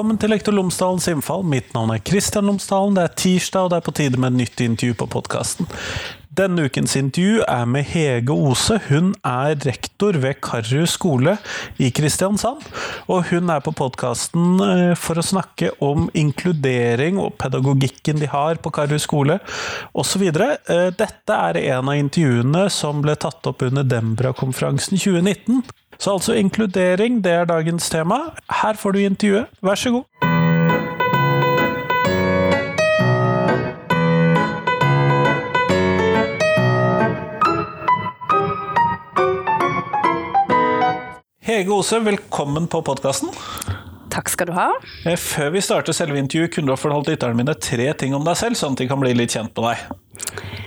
Velkommen til Lektor Lomsdalens innfall. Mitt navn er Kristian Lomsdalen. Det er tirsdag, og det er på tide med et nytt intervju på podkasten. Denne ukens intervju er med Hege Ose. Hun er rektor ved Karrud skole i Kristiansand. Og hun er på podkasten eh, for å snakke om inkludering og pedagogikken de har på Karrud skole osv. Eh, dette er en av intervjuene som ble tatt opp under Dembra-konferansen 2019. Så altså inkludering, det er dagens tema. Her får du intervjuet. Vær så god. Hege Ose, velkommen på podkasten. Takk skal du ha. Eh, før vi starter selve intervjuet, kunne du ha forholdt lytterne mine tre ting om deg selv, sånn at de kan bli litt kjent med deg?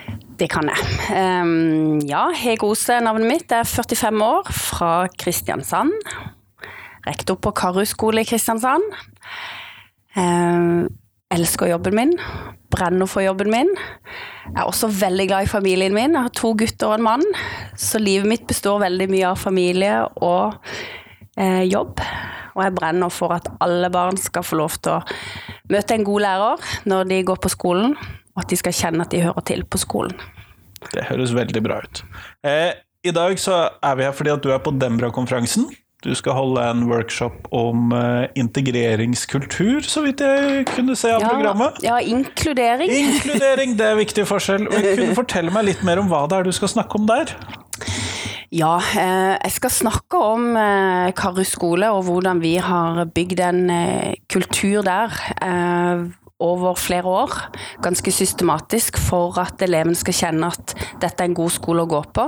Det kan jeg. Um, ja, Hege Ose er navnet mitt. Jeg er 45 år, fra Kristiansand. Rektor på Karus skole i Kristiansand. Um, elsker jobben min. Brenner for jobben min. Jeg er også veldig glad i familien min. Jeg har to gutter og en mann. Så livet mitt består veldig mye av familie og eh, jobb. Og jeg brenner for at alle barn skal få lov til å møte en god lærer når de går på skolen og at de skal kjenne at de hører til på skolen. Det høres veldig bra ut. Eh, I dag så er vi her fordi at du er på Dembra-konferansen. Du skal holde en workshop om uh, integreringskultur, så vidt jeg kunne se av ja, programmet. Ja, inkludering. Inkludering, det er viktig forskjell. Kunne du fortelle meg litt mer om hva det er du skal snakke om der? Ja, eh, jeg skal snakke om eh, Karru skole og hvordan vi har bygd en eh, kultur der. Eh, over flere år, ganske systematisk, for at eleven skal kjenne at dette er en god skole å gå på,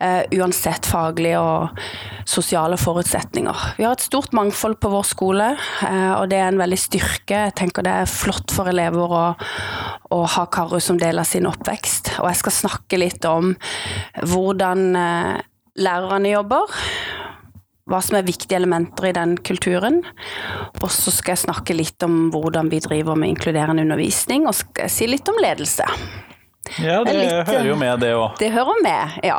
uh, uansett faglige og sosiale forutsetninger. Vi har et stort mangfold på vår skole, uh, og det er en veldig styrke. Jeg tenker det er flott for elever å, å ha Karu som del av sin oppvekst. Og jeg skal snakke litt om hvordan uh, lærerne jobber hva som er viktige elementer i den kulturen. Og så skal jeg snakke litt om hvordan vi driver med inkluderende undervisning, og skal jeg si litt om ledelse. Ja, det litt, hører jo med, det òg. Det hører med, ja.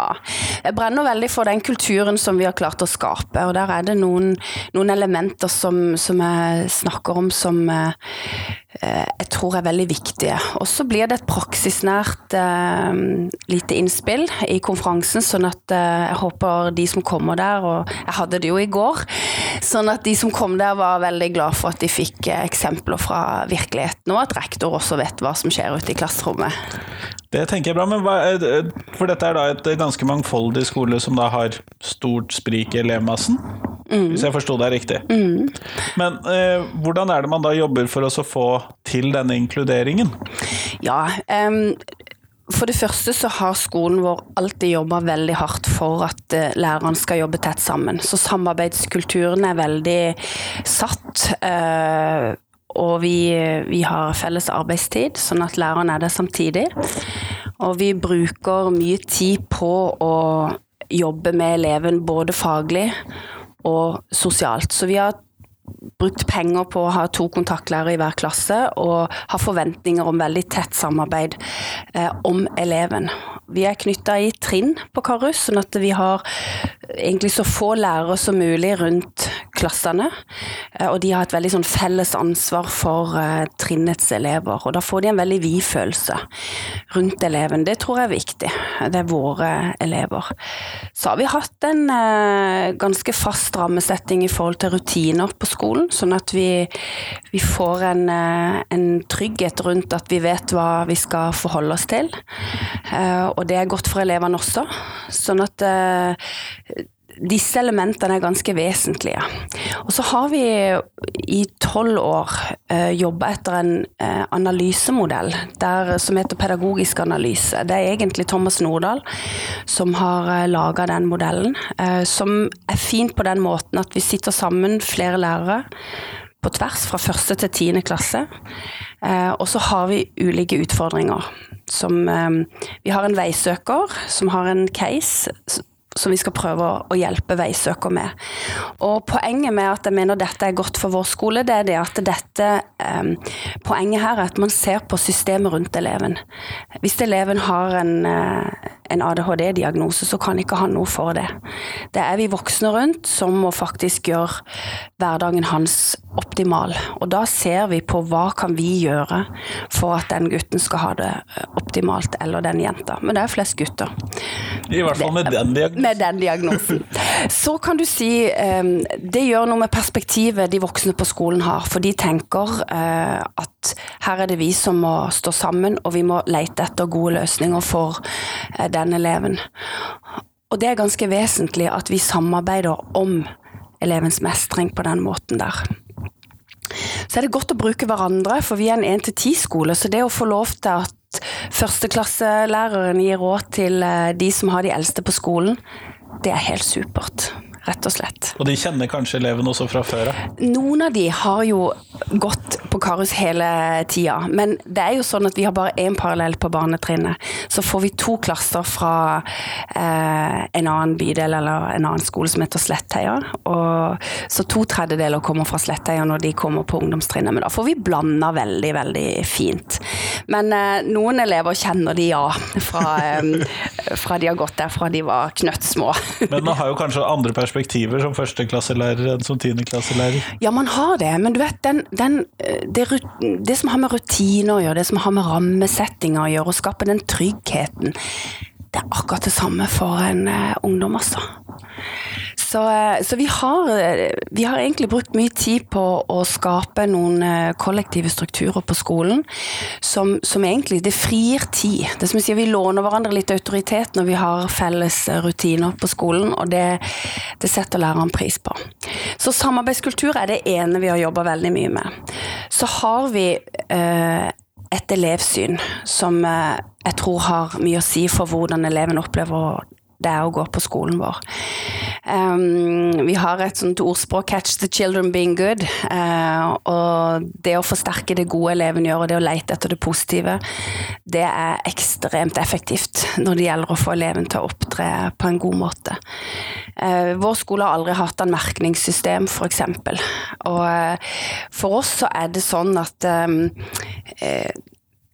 Jeg brenner veldig for den kulturen som vi har klart å skape, og der er det noen, noen elementer som, som, jeg snakker om som eh, jeg tror er veldig viktige. Og så blir det et praksisnært eh, lite innspill i konferansen, sånn at eh, jeg håper de som kommer der, og jeg hadde det jo i går, sånn at de som kom der var veldig glad for at de fikk eh, eksempler fra virkeligheten, og at rektor også vet hva som skjer ute i klasserommet. Det tenker jeg bra, men hva, for dette er da et ganske mangfoldig skole som da har stort sprik i elevmassen? Mm. Hvis jeg forsto deg riktig. Mm. Men eh, hvordan er det man da jobber for å få til denne inkluderingen? Ja, um, for det første så har skolen vår alltid jobba veldig hardt for at læreren lærerne skal jobbe tett sammen. Så samarbeidskulturen er veldig satt. Uh, og vi, vi, har felles arbeidstid, sånn at læreren er der samtidig. Og vi bruker mye tid på å jobbe med eleven både faglig og sosialt. Så vi har brukt penger på å ha to kontaktlærere i hver klasse og har forventninger om veldig tett samarbeid eh, om eleven. Vi er knytta i trinn på Karus, sånn at vi har egentlig så få lærere som mulig rundt klassene. Eh, og de har et veldig sånn felles ansvar for uh, trinnets elever. Og da får de en veldig vid følelse rundt eleven. Det tror jeg er viktig. Det er våre elever. Så har vi hatt en uh, ganske fast rammesetting i forhold til rutiner på skolen, sånn at vi, vi får en, en, trygghet rundt at vi vet hva vi skal forholde oss til. og det er godt for elevene også. Sånn at disse elementene er ganske vesentlige. Og så har vi i tolv år eh, jobba etter en eh, analysemodell der, som heter pedagogisk analyse. Det er egentlig Thomas Nordahl som har eh, laga den modellen, eh, som er fint på den måten at vi sitter sammen, flere lærere, på tvers fra første til tiende klasse. og så har vi ulike utfordringer. Som, vi har en veisøker som har en case som vi skal prøve å hjelpe veisøker med. Og Poenget med at jeg mener dette er godt for vår skole, det er det at dette eh, Poenget her er at man ser på systemet rundt eleven. Hvis eleven har en, eh, en ADHD-diagnose, så kan ikke han noe for det. Det er vi voksne rundt som må faktisk gjøre hverdagen hans optimal. Og da ser vi på hva kan vi gjøre for at den gutten skal ha det optimalt, eller den jenta. Men det er flest gutter. I hvert fall med den diagnosen. Med den diagnosen. Så kan du si um, det gjør noe med perspektivet de voksne på skolen har. For de tenker uh, her er det vi som må stå sammen, og vi må lete etter gode løsninger for uh, den eleven. Og det er ganske vesentlig at vi samarbeider om elevens mestring på den måten der. Så er det godt å bruke hverandre, for vi er en 1-10-skole, så det å få lov til at førsteklasselæreren gir råd til eh, de som har de eldste på skolen, det er helt supert rett og slett. Og de kjenner kanskje elevene også fra før av? Noen av de har jo gått på Karus hele tida, men det er jo sånn at vi har bare én parallell på barnetrinnet. Så får vi to klasser fra eh, en annen bydel eller en annen skole som heter Slettheia. Og, så to tredjedeler kommer fra Slettheia når de kommer på ungdomstrinnet, men da får vi blanda veldig, veldig fint. Men eh, noen elever kjenner de ja, fra, eh, fra de har gått der fra de var knøttsmå. men man har jo kanskje andre perspektiver perspektiver som førsteklasselærer enn som tiendeklasselærer? Ja, man har det, men du vet, den, den, eh, det, det, som har med rutiner å gjøre, det som har med rammesettinger å gjøre, å skape den tryggheten, det er akkurat det samme for en uh, ungdom, altså. Så, eh, så vi, har, eh, vi, har, egentlig brukt mye tid på å skape noen eh, kollektive strukturer på skolen som, som egentlig det frir tid. Det som sier, Vi låner hverandre litt autoritet når vi har felles rutiner på skolen, og det, det setter læreren pris på. Så samarbeidskultur er det ene vi har jobba veldig mye med. Så har vi eh, et elevsyn som jeg tror har mye å si for hvordan eleven opplever det er å gå på skolen vår. Um, vi har et sånt ordspråk 'catch the children being good'. Uh, og det å forsterke det gode eleven gjør, og det å lete etter det positive, det er ekstremt effektivt når det gjelder å få eleven til å opptre på en god måte. Uh, vår skole har aldri hatt en merkningssystem, f.eks. Og uh, for oss så er det sånn at um,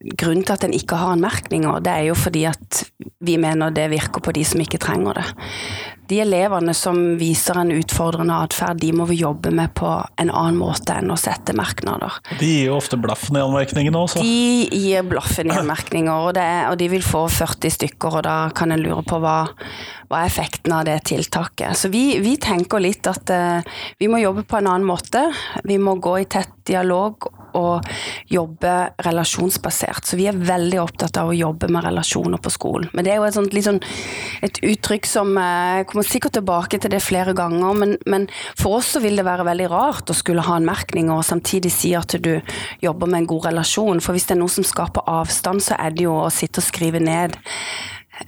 grunnen til at en ikke har en merkninger, det er jo fordi at vi mener det virker på de som ikke trenger det. De elevene som viser en utfordrende atferd, de må vi jobbe med på en annen måte enn å sette merknader. De gir jo ofte blaffen i anmerkningene også? De gir blaffen i anmerkninger, og, og, de vil få 40 stykker, og da kan en lure på hva, hva er effekten av det tiltaket. Så vi, vi tenker litt at uh, vi må jobbe på en annen måte. Vi må gå i tett dialog å jobbe relasjonsbasert. Så vi er veldig opptatt av å jobbe med relasjoner på skolen. Men det er jo et, sånt, liksom, et uttrykk som eh, Jeg kommer sikkert tilbake til det flere ganger, men, men, for oss så vil det være veldig rart å skulle ha en merkning og samtidig si at du jobber med en god relasjon. For hvis det er noe som skaper avstand, så er det jo å sitte og skrive ned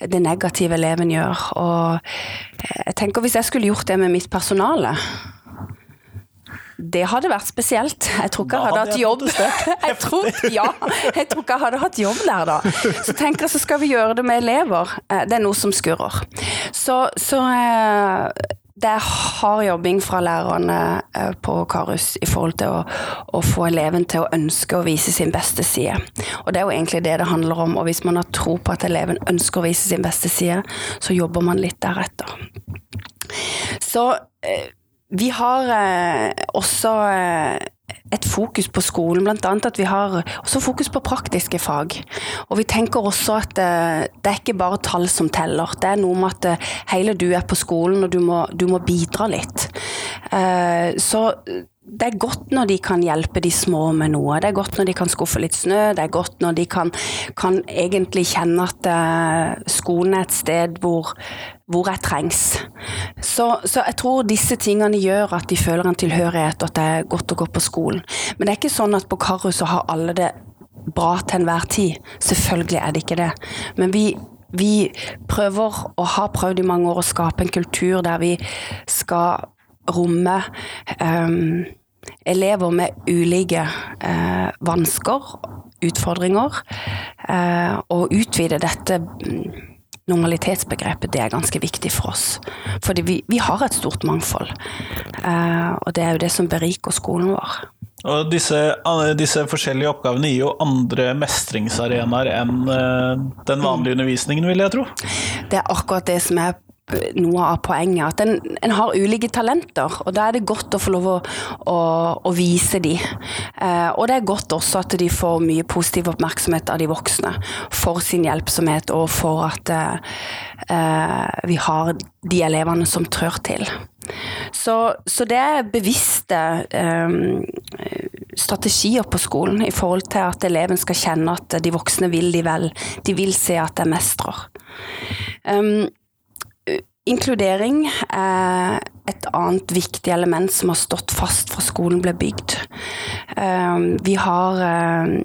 det negative eleven gjør. Og jeg tenker hvis jeg skulle gjort det med mitt personale det hadde vært spesielt. Jeg tror ikke jeg hadde, hatt jobb. Jeg tror, ja, jeg tror ikke jeg hadde hatt jobb der da. Så tenker jeg så skal vi gjøre det med elever. Eh, det er noe som skurrer. Så, så eh, det er hard jobbing fra lærerne eh, på Karus i forhold til å, å, få eleven til å ønske å vise sin beste side. Og det er jo egentlig det det handler om. Og hvis man har tro på at eleven ønsker å vise sin beste side, så jobber man litt deretter. Så vi har eh, også eh, et fokus på skolen, bl.a. at vi har også fokus på praktiske fag. Og vi tenker også at eh, det er ikke bare tall som teller. Det er noe med at hele du er på skolen, og du må, du må bidra litt. Så det er godt når de kan hjelpe de små med noe. Det er godt når de kan skuffe litt snø. Det er godt når de kan, kan egentlig kjenne at skolen er et sted hvor, hvor jeg trengs. Så, så, jeg tror disse tingene gjør at de føler en tilhørighet, og at det er godt å gå på skolen. Men det er ikke sånn at på Karu så har alle det bra til enhver tid. Selvfølgelig er det ikke det. Men vi, vi prøver, og har prøvd i mange år, å skape en kultur der vi skal romme um, elever med ulike uh, vansker, utfordringer, uh, og utvide dette mm, normalitetsbegrepet, det er ganske viktig for oss. Fordi vi, vi har et stort mangfold, uh, og det er jo det som beriker skolen vår. Og disse, disse, forskjellige oppgavene gir jo andre mestringsarenaer enn den vanlige undervisningen, vil jeg tro. Det er akkurat det som er noe av poenget. At en, en, har ulike talenter, og da er det godt å få lov å, å, å vise de. Eh, og det er godt også at de får mye positiv oppmerksomhet av de voksne for sin hjelpsomhet og for at eh, vi har de elevene som trør til. Så, så det er bevisste eh, strategier på skolen i forhold til at eleven skal kjenne at de voksne vil de vel. De vil se at de mestrer. Um, Inkludering er et annet viktig element som har stått fast fra skolen ble bygd. Ehm, vi har ehm,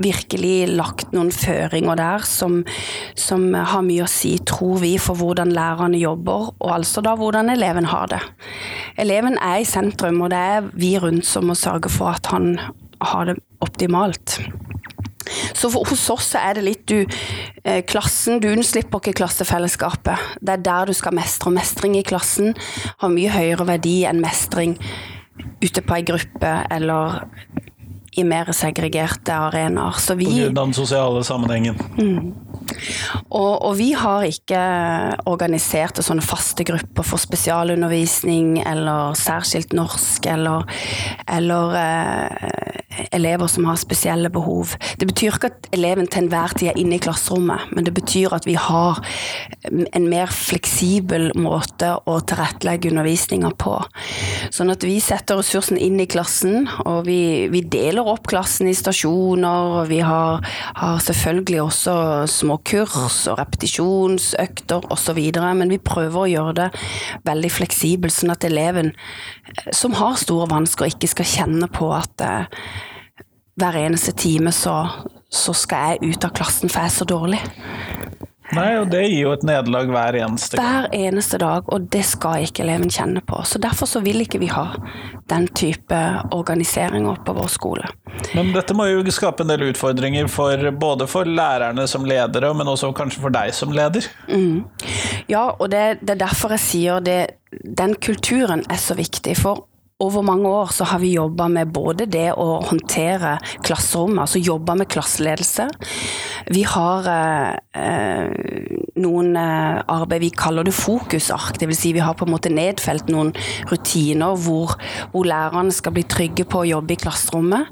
virkelig lagt noen føringer der som, som, har mye å si, tror vi, for hvordan lærerne jobber, og altså da hvordan eleven har det. Eleven er i sentrum, og det er vi rundt som må sørge for at han har det optimalt. Så for, hos oss er det litt du eh, Klassen, du unnslipper ikke klassefellesskapet. Det er der du skal mestre. Og Mestring i klassen har mye høyere verdi enn mestring ute på ei gruppe eller i mer segregerte arenaer. Så vi, på grunn av den sosiale sammenhengen. Mm. Og, og, vi har ikke organiserte sånne faste grupper for spesialundervisning eller særskilt norsk eller, eller eh, elever som har spesielle behov. Det betyr ikke at eleven til enhver tid er inne i klasserommet, men det betyr at vi har en mer fleksibel måte å tilrettelegge undervisninga på. Sånn at vi setter ressursen inn i klassen, og vi, vi deler opp klassen i stasjoner. og Vi har, har selvfølgelig også små kurs og repetisjonsøkter osv., men vi prøver å gjøre det veldig fleksibelt, sånn at eleven som har store vansker, ikke skal kjenne på at eh, hver eneste time så, så skal jeg ut av klassen, for jeg er så dårlig. Nei, og det gir jo et nederlag hver eneste gang. Hver eneste dag, og det skal ikke eleven kjenne på. Så derfor så vil ikke vi ha den type organiseringer på vår skole. Men dette må jo skape en del utfordringer for, både for lærerne som ledere, men også kanskje for deg som leder? Mm. Ja, og det, det, er derfor jeg sier det. Den kulturen er så viktig. For over mange år så har vi jobba med både det å håndtere klasserommet, altså jobba med klasseledelse. Vi har eh, noen eh, arbeid vi kaller det fokusark, dvs. Si vi har på en måte nedfelt noen rutiner hvor, hvor lærerne skal bli trygge på å jobbe i klasserommet.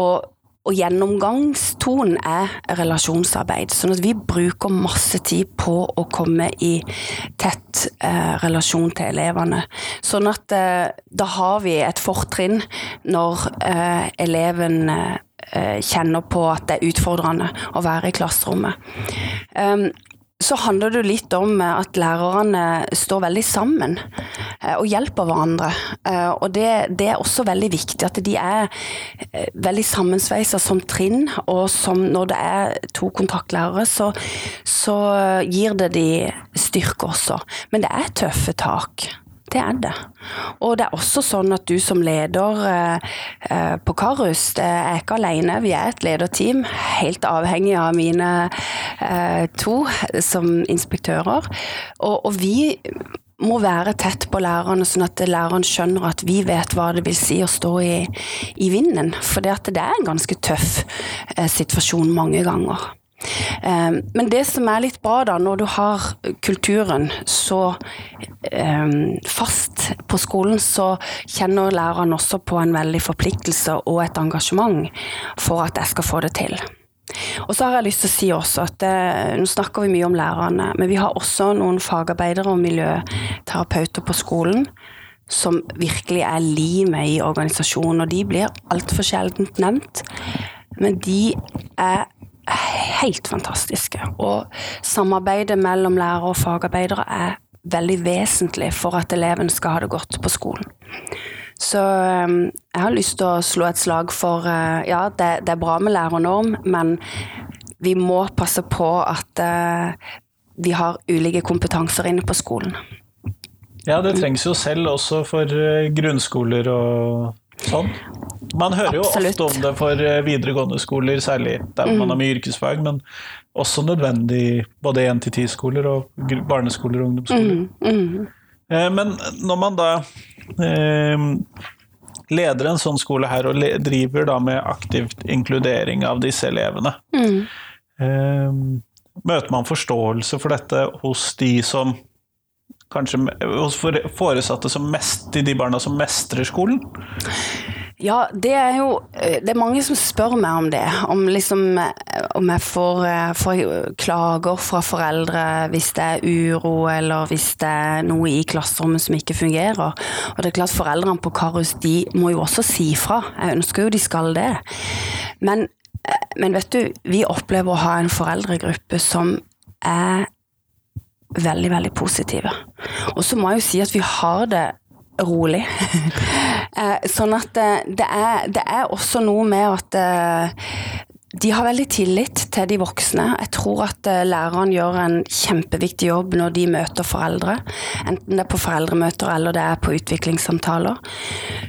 Og og gjennomgangstonen er relasjonsarbeid. Sånn at vi bruker masse tid på å komme i tett eh, relasjon til elevene. Sånn at eh, da har vi et fortrinn når eh, eleven eh, kjenner på at det er utfordrende å være i klasserommet. Um, så handler det litt om at lærerne står veldig sammen eh, og hjelper hverandre. Eh, og det, det er også veldig viktig at de er eh, veldig sammensveisa som trinn, og som når det er to kontaktlærere, så, så gir det de styrke også. Men det er tøffe tak. Det er det. Og det er også sånn at du som leder eh, eh på Karus, det er ikke alene, vi er et lederteam. Helt avhengig av mine eh, to som inspektører. Og, og, vi må være tett på lærerne, sånn at læreren skjønner at vi vet hva det vil si å stå i, i vinden. For det, er en ganske tøff eh, situasjon mange ganger. Ehm, men det som er litt bra, da, når du har kulturen så ehm, fast på skolen, så kjenner læreren også på en veldig forpliktelse og et engasjement for at jeg skal få det til. Og så har jeg lyst til å si også at eh, Nå snakker vi mye om lærerne, men vi har også noen fagarbeidere og miljøterapeuter på skolen som virkelig er limet i organisasjonen, og de blir altfor sjeldent nevnt. Men de er helt fantastiske. Og samarbeidet mellom lærere og fagarbeidere er veldig vesentlig for at eleven skal ha det godt på skolen. Så um, jeg har lyst til å slå et slag for uh, Ja, det, det er bra med lærernorm, men vi må passe på at uh, vi har ulike kompetanser inne på skolen. Ja, det trengs jo selv også for uh, grunnskoler og sånn. Man hører jo Absolutt. ofte om det for eh, videregående skoler, særlig der mm. man har mye yrkesfag, men også nødvendig både 1-10-skoler og barneskoler og ungdomsskoler. Mm. Mm. Men når man da eh, leder en sånn skole her og driver da med aktivt inkludering av disse elevene. Mm. Eh, møter man forståelse for dette hos de som kanskje hos foresatte som mest, de barna som mestrer skolen? Ja, det er jo eh, Det er mange som spør meg om det. Om, liksom, eh, om jeg får, eh, får, klager fra foreldre hvis det er uro, eller hvis det er noe i klasserommet som ikke fungerer. Og det er klart Foreldrene på Karus de må jo også si fra. Jeg ønsker jo de skal det. Men, men vet du, vi opplever å ha en foreldregruppe som er veldig, veldig positive. Og så må jeg jo si at vi har det rolig. Eh, sånn at eh, det er, det er, også noe med at eh, de har veldig tillit til de voksne. Jeg tror at læreren gjør en kjempeviktig jobb når de møter foreldre. Enten det er på foreldremøter eller det er på utviklingssamtaler.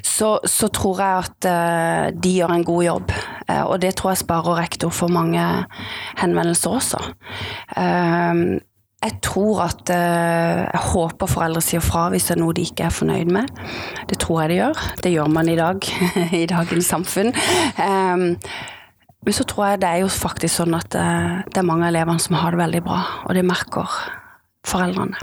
Så, så tror jeg at de gjør en god jobb. Og det tror jeg sparer rektor for mange henvendelser også jeg tror at uh, Jeg håper foreldre sier fra hvis det er noe de ikke er fornøyd med. Det tror jeg de gjør. Det gjør man i dag, i dagens samfunn. Um, men så tror jeg det er jo faktisk sånn at uh, det er mange av elevene som har det veldig bra, og det merker foreldrene.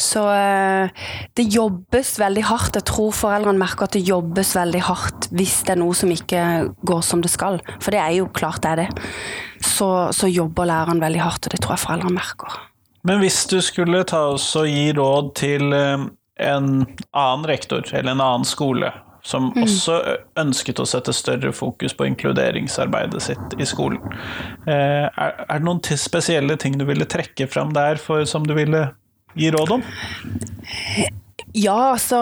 Så uh, det jobbes veldig hardt. Jeg tror foreldrene merker at det jobbes veldig hardt hvis det er noe som ikke går som det skal. For det er jo klart det er det så, så jobber læreren veldig hardt, og det tror jeg foreldrene merker. Men hvis du skulle ta oss og gi råd til eh, en annen rektor eller en annen skole som mm. også ønsket å sette større fokus på inkluderingsarbeidet sitt i skolen. Eh, er, er det noen spesielle ting du ville trekke fram der for, som du ville gi råd om? Ja, altså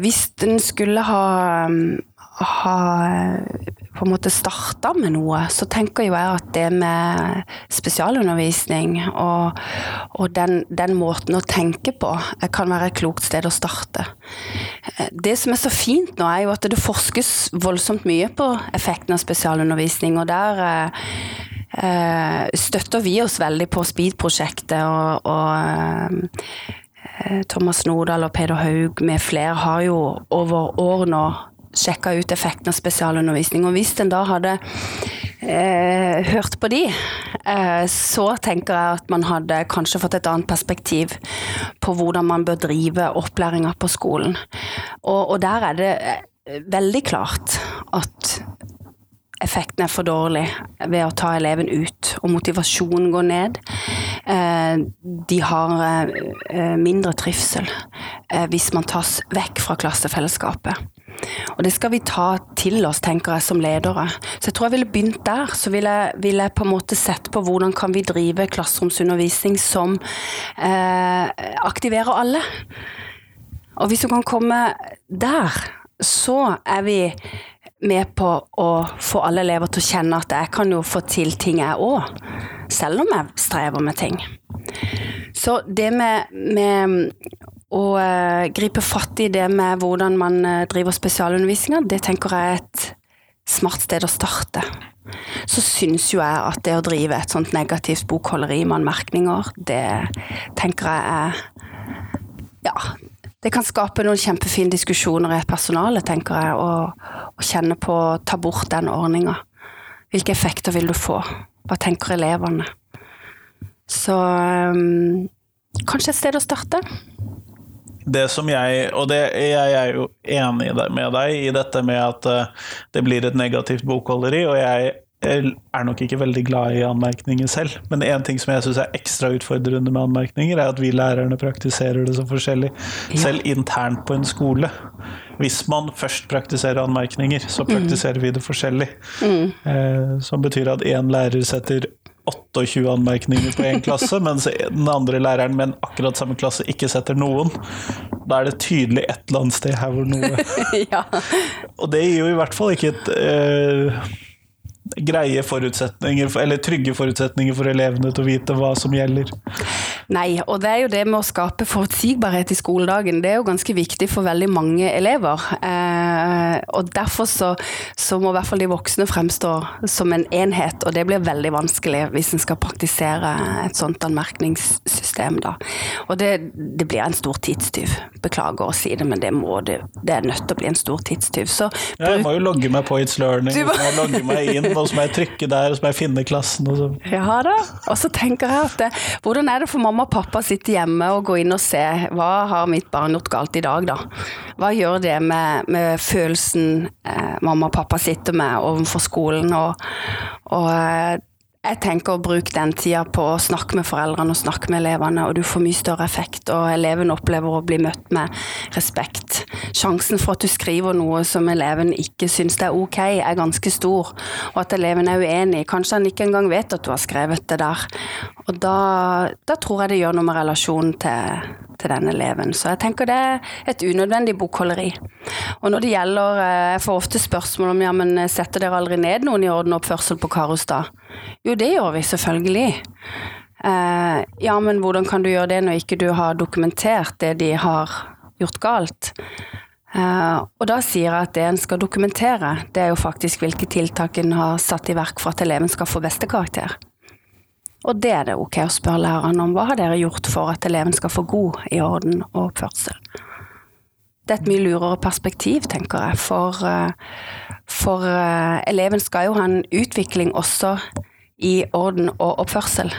hvis den skulle ha, ha på en måte starta med noe, så tenker jo jeg at det med spesialundervisning og, og den, den, måten å tenke på kan være et klokt sted å starte. Det som er så fint nå, er jo at det forskes voldsomt mye på effekten av spesialundervisning, og der eh, støtter vi oss veldig på Speed-prosjektet og, og eh, Thomas Nordahl og Peder Haug med flere har jo over år nå sjekka ut effekten av spesialundervisning. Og hvis en da hadde eh, hørt på de, eh, så tenker jeg at man hadde kanskje fått et annet perspektiv på hvordan man bør drive opplæringa på skolen. Og, og der er det eh, veldig klart at effekten er for dårlig ved å ta eleven ut, og motivasjonen går ned. Eh, de har eh, mindre trivsel hvis man tas vekk fra klassefellesskapet. Og det skal vi ta til oss, tenker jeg, som ledere. Så jeg tror jeg ville begynt der. Så ville jeg, vil jeg på en måte sett på hvordan kan vi drive klasseromsundervisning som eh, aktiverer alle. Og hvis du kan komme der, så er vi med på å få alle elever til å kjenne at jeg kan jo få til ting jeg òg, selv om jeg strever med ting. Så det med, med å uh, gripe fatt i det med hvordan man uh, driver spesialundervisninga, det tenker jeg er et smart sted å starte. Så syns jo jeg at det å drive et sånt negativt bokholderi med anmerkninger, det tenker jeg er Ja, det kan skape noen kjempefine diskusjoner i et personale, tenker jeg, å kjenne på å ta bort den ordninga. Hvilke effekter vil du få? Hva tenker elevene? Så um, kanskje et sted å starte det som jeg Og det, jeg er jo enig med deg i dette med at uh, det blir et negativt bokholderi, og jeg er nok ikke veldig glad i anmerkninger selv. Men én ting som jeg syns er ekstra utfordrende med anmerkninger, er at vi lærerne praktiserer det så forskjellig. Ja. Selv internt på en skole. Hvis man først praktiserer anmerkninger, så mm. praktiserer mm. vi det forskjellig. Mm. Eh, som betyr at én lærer setter 28 anmerkninger på én klasse, mens den andre læreren med en akkurat samme klasse ikke setter noen. Da er det tydelig et eller annet sted her hvor noe ja. Og det gir jo i hvert fall ikke et uh, greie forutsetninger, eller trygge forutsetninger for elevene til å vite hva som gjelder. Nei, og det er jo det med å skape forutsigbarhet i skoledagen. Det er jo ganske viktig for veldig mange elever. Eh, og derfor så, så, må i hvert fall de voksne fremstå som en enhet, og det blir veldig vanskelig hvis en skal praktisere et sånt anmerkningssystem, da. Og det, det blir en stor tidstyv. Beklager å si det, men det, må det, det er nødt til å bli en stor tidstyv. Så ja, jeg må jo logge meg på It's Learning, må... så må jeg logge meg inn, og så må jeg trykke der, og så må jeg finne klassen. Og så. Ja da. Og så tenker jeg at det, hvordan er det for mamma og pappa sitter sitte hjemme og gå inn og se hva har mitt barn gjort galt i dag, da? Hva gjør det med, med følelsen eh, mamma og pappa sitter med overfor skolen? Og, og eh, jeg tenker å bruke den tida på å snakke med foreldrene og snakke med elevene, og du får mye større effekt, og eleven opplever å bli møtt med respekt. Sjansen for at du skriver noe som eleven ikke syns er ok, er ganske stor, og at eleven er uenig. Kanskje han ikke engang vet at du har skrevet det der. Og da, da tror jeg det gjør noe med relasjonen til, til den eleven. Så jeg tenker det er et unødvendig bokholderi. Og når det gjelder eh, Jeg får ofte spørsmål om ja, men setter dere aldri ned noen i orden oppførsel på Karostad? Jo, det gjør vi selvfølgelig. Eh, ja, men hvordan kan du gjøre det når ikke du har dokumentert det de har gjort galt? Eh, og da sier jeg at det en skal dokumentere, det er jo faktisk hvilke tiltak en har satt i verk for at eleven skal få beste karakter. Og det er det ok å spørre læreren om. Hva har dere gjort for at eleven skal få god i orden og oppførsel? Det er et mye lurere perspektiv, tenker jeg, for, eh, for uh, eleven skal jo ha en utvikling også i orden og oppførsel.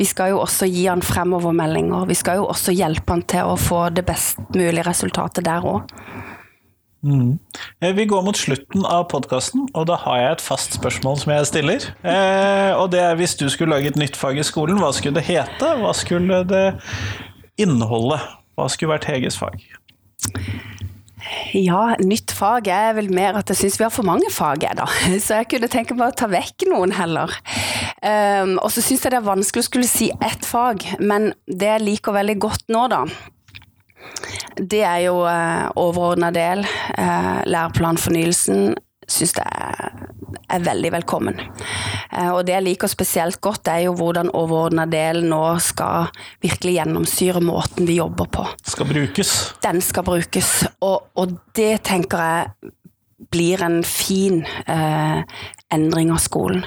Vi skal jo også gi han fremovermeldinger. Vi skal jo også hjelpe han til å få det best mulige resultatet der òg. Mm. Eh, vi går mot slutten av podkasten, og da har jeg et fast spørsmål som jeg stiller. Eh, og det er hvis du skulle lage et nytt fag i skolen, hva skulle det hete? Hva skulle det inneholde? Hva skulle vært Heges fag? Ja, nytt fag er vel mer at jeg syns vi har for mange fag, jeg da. Så jeg kunne tenke meg å ta vekk noen heller. Um, og så syns jeg det er vanskelig å skulle si ett fag, men det jeg liker veldig godt nå, da. Det er jo uh, overordna del, uh, læreplanfornyelsen, syns det er, er, veldig velkommen. Eh, og det jeg liker spesielt godt, er jo hvordan overordna del nå skal virkelig gjennomsyre måten vi jobber på. Skal brukes. Den skal brukes, og, og det tenker jeg blir en fin eh, endring av skolen.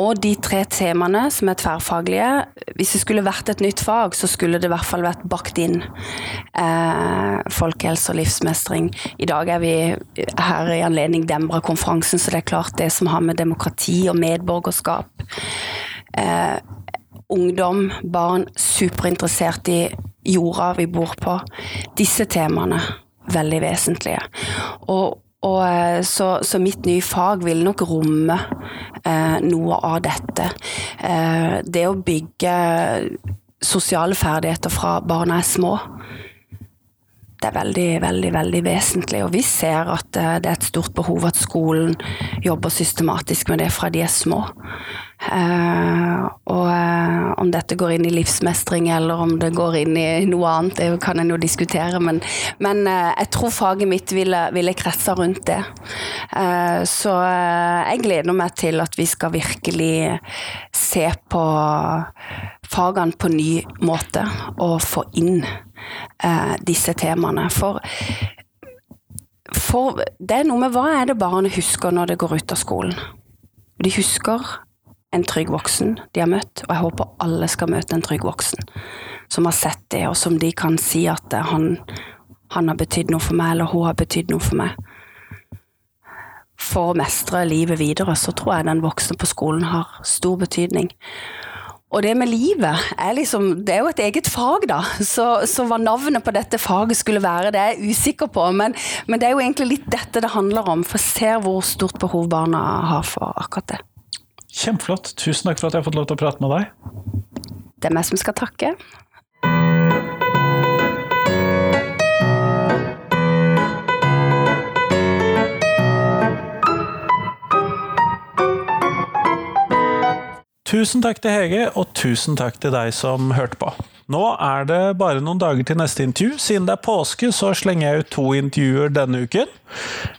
Og de tre temaene som er tverrfaglige, hvis det skulle vært et nytt fag, så skulle det i hvert fall vært bakt inn eh, folkehelse og livsmestring. I dag er vi her i anledning Dembra-konferansen, så det er klart det som har med demokrati og medborgerskap eh, Ungdom, barn, superinteressert i jorda vi bor på. Disse temaene veldig vesentlige. Og og, eh, så, så, mitt nye fag vil nok romme eh, noe av dette. Eh, det å bygge sosiale ferdigheter fra barna er små. Det er veldig, veldig, veldig vesentlig. Og vi ser at eh, det er et stort behov at skolen jobber systematisk med det fra de er små. Uh, og uh, om dette går inn i livsmestring eller om det går inn i noe annet, det kan en jo diskutere. Men, men uh, jeg tror faget mitt ville, ville kretsa rundt det. så jeg gleder meg til at vi skal virkelig se på fagene på ny måte og få inn disse temaene. For for det er noe med hva er det barnet husker når det går ut av skolen. De husker en trygg voksen de har møtt, og jeg håper alle skal møte en trygg voksen som har sett det, og som de kan si at han, han har betydd noe for meg, eller hun har betydd noe for meg. For å mestre livet videre, så tror jeg den voksne på skolen har stor betydning. Og det med livet er liksom Det er jo et eget fag, da. Så, så hva navnet på dette faget skulle være, det er jeg usikker på. Men, men, det er jo egentlig litt dette det handler om, for jeg ser hvor stort behov barna har for akkurat det. Kjempeflott. Tusen takk for at jeg har fått lov til å prate med deg. Det er meg som skal takke. Tusen takk til Hege, og tusen takk til deg som hørte på. Nå er det bare noen dager til neste intervju. Siden det er påske, så slenger jeg ut to intervjuer denne uken.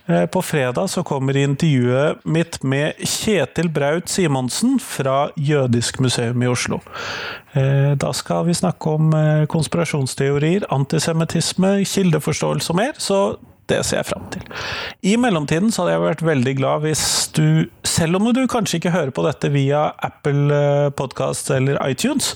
Eh, på fredag så kommer intervjuet mitt med Kjetil Braut Simonsen fra Jødisk museum i Oslo. Eh, da skal vi snakke om eh, konspirasjonsteorier, antisemittisme, kildeforståelse og mer, så det ser jeg fram til. I mellomtiden så hadde jeg vært veldig glad hvis du, selv om du kanskje ikke hører på dette via Apple Podcast eller iTunes,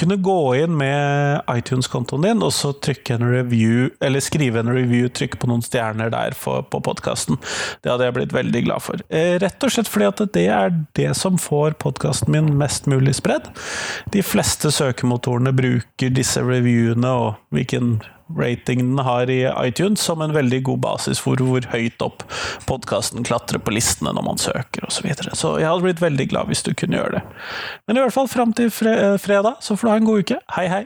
kunne gå inn med iTunes-kontoen din og så trykke en review, eller skrive en review, trykke på noen stjerner der for, på podkasten. Det hadde jeg blitt veldig glad for. Eh, rett og slett fordi at det er det som får podkasten min mest mulig spredd. De fleste søkemotorene bruker disse reviewene og hvilken ratingen den har i iTunes, som en veldig god basis for hvor høyt opp podkasten klatrer på listene når man søker osv. Så, videre. så jeg hadde blitt veldig glad hvis du kunne gjøre det. Men i hvert fall fram til fredag, så får du ha en god uke. Hei, hei!